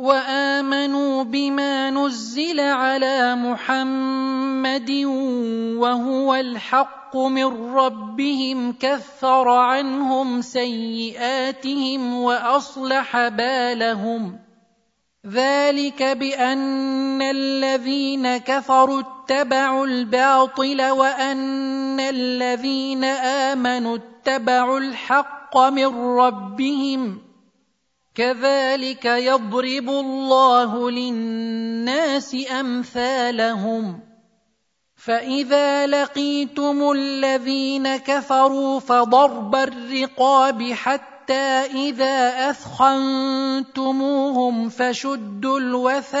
وآمنوا بما نزل على محمد وهو الحق من ربهم كفر عنهم سيئاتهم وأصلح بالهم. ذلك بأن الذين كفروا اتبعوا الباطل وأن الذين آمنوا اتبعوا الحق من ربهم. كذلك يضرب الله للناس أمثالهم. فإذا لقيتم الذين كفروا فضرب الرقاب حتى إذا أثخنتموهم فشدوا الوثاق.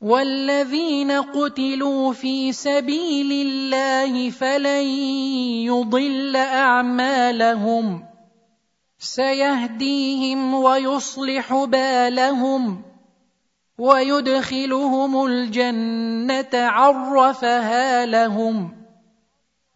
والذين قتلوا في سبيل الله فلن يضل اعمالهم سيهديهم ويصلح بالهم ويدخلهم الجنه عرفها لهم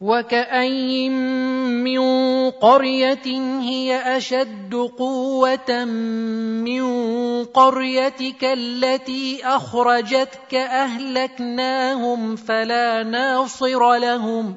وكاين من قريه هي اشد قوه من قريتك التي اخرجتك اهلكناهم فلا ناصر لهم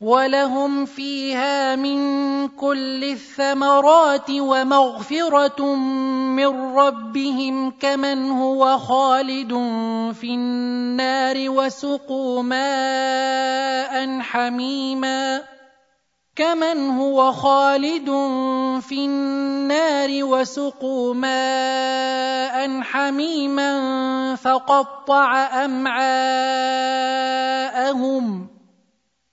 ولهم فيها من كل الثمرات ومغفره من ربهم كمن هو خالد في النار وسقوا ماء حميما كمن هو خالد في النار وسقوا ماء حميما فقطع امعاءهم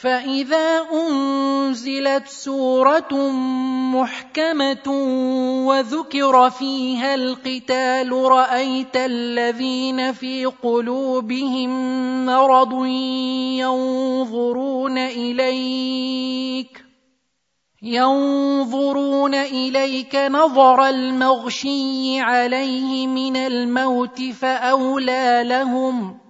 فاذا انزلت سوره محكمه وذكر فيها القتال رايت الذين في قلوبهم مرض ينظرون اليك ينظرون اليك نظر المغشي عليه من الموت فاولى لهم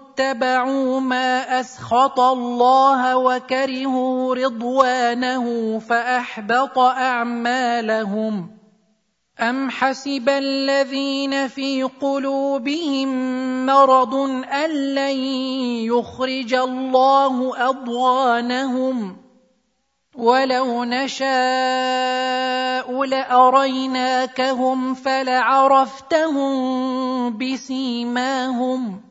اتبعوا ما أسخط الله وكرهوا رضوانه فأحبط أعمالهم أم حسب الذين في قلوبهم مرض أن لن يخرج الله أضغانهم ولو نشاء لأريناكهم فلعرفتهم بسيماهم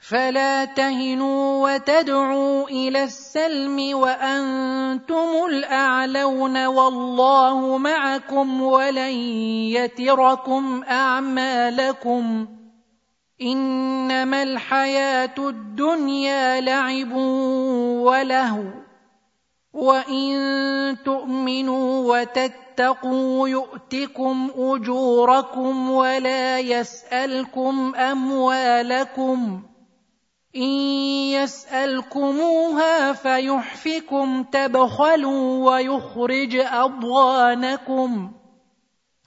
فلا تهنوا وتدعوا إلى السلم وأنتم الأعلون والله معكم ولن يتركم أعمالكم إنما الحياة الدنيا لعب ولهو وإن تؤمنوا وتتقوا يؤتكم أجوركم ولا يسألكم أموالكم إن يسألكموها فيحفكم تبخلوا ويخرج أضغانكم.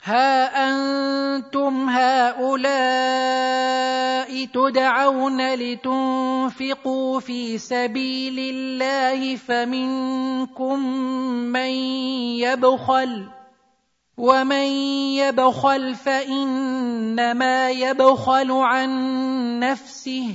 ها أنتم هؤلاء تدعون لتنفقوا في سبيل الله فمنكم من يبخل. ومن يبخل فإنما يبخل عن نفسه.